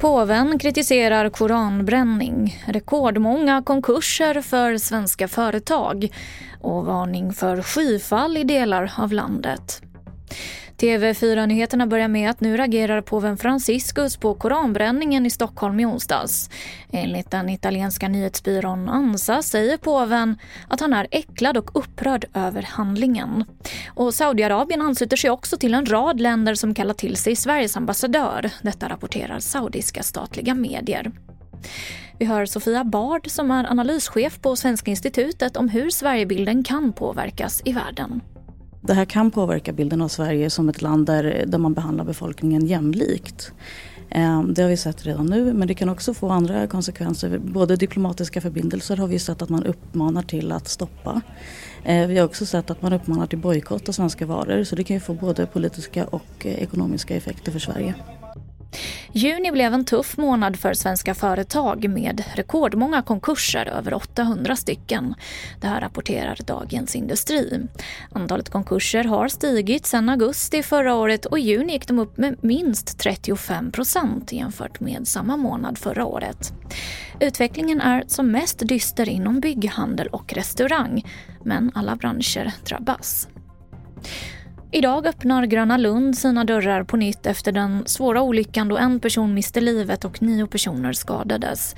Påven kritiserar koranbränning, rekordmånga konkurser för svenska företag och varning för skyfall i delar av landet. TV4-nyheterna börjar med att nu reagerar påven Franciscus på koranbränningen i Stockholm i onsdags. Enligt den italienska nyhetsbyrån Ansa säger påven att han är äcklad och upprörd över handlingen. Och Saudiarabien ansluter sig också till en rad länder som kallar till sig Sveriges ambassadör. Detta rapporterar saudiska statliga medier. Vi hör Sofia Bard som är analyschef på Svenska institutet om hur Sverigebilden kan påverkas i världen. Det här kan påverka bilden av Sverige som ett land där, där man behandlar befolkningen jämlikt. Eh, det har vi sett redan nu men det kan också få andra konsekvenser. Både diplomatiska förbindelser har vi sett att man uppmanar till att stoppa. Eh, vi har också sett att man uppmanar till bojkott av svenska varor så det kan ju få både politiska och eh, ekonomiska effekter för Sverige. Juni blev en tuff månad för svenska företag med rekordmånga konkurser, över 800 stycken. Det här rapporterar Dagens Industri. Antalet konkurser har stigit sedan augusti förra året och i juni gick de upp med minst 35 procent jämfört med samma månad förra året. Utvecklingen är som mest dyster inom bygghandel och restaurang, men alla branscher drabbas. Idag öppnar Gröna Lund sina dörrar på nytt efter den svåra olyckan då en person miste livet och nio personer skadades.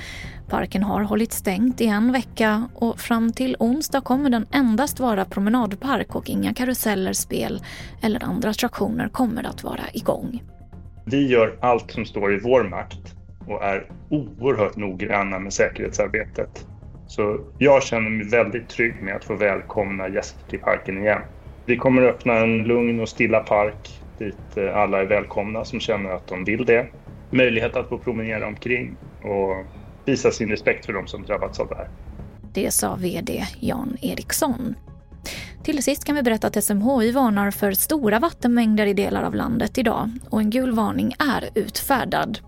Parken har hållit stängt i en vecka och fram till onsdag kommer den endast vara promenadpark och inga karuseller, spel eller andra attraktioner kommer att vara igång. Vi gör allt som står i vår makt och är oerhört noggranna med säkerhetsarbetet. Så jag känner mig väldigt trygg med att få välkomna gäster till parken igen. Vi kommer att öppna en lugn och stilla park dit eh, alla är välkomna som känner att de vill det. Möjlighet att få promenera omkring och visa sin respekt för de som drabbats av det här. Det sa VD Jan Eriksson. Till sist kan vi berätta att SMHI varnar för stora vattenmängder i delar av landet idag och en gul varning är utfärdad.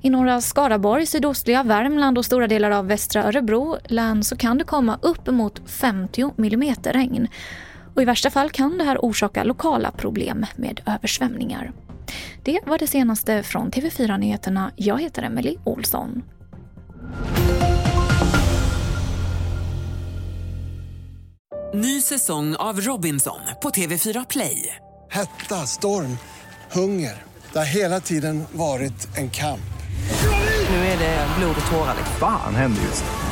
I norra Skaraborg, sydostliga Värmland och stora delar av västra Örebro län så kan det komma uppemot 50 mm regn. Och I värsta fall kan det här orsaka lokala problem med översvämningar. Det var det senaste från TV4 Nyheterna. Jag heter Emily Olsson. Ny säsong av Robinson på TV4 Play. Hetta, storm, hunger. Det har hela tiden varit en kamp. Nu är det blod och tårar. Fan händer just nu.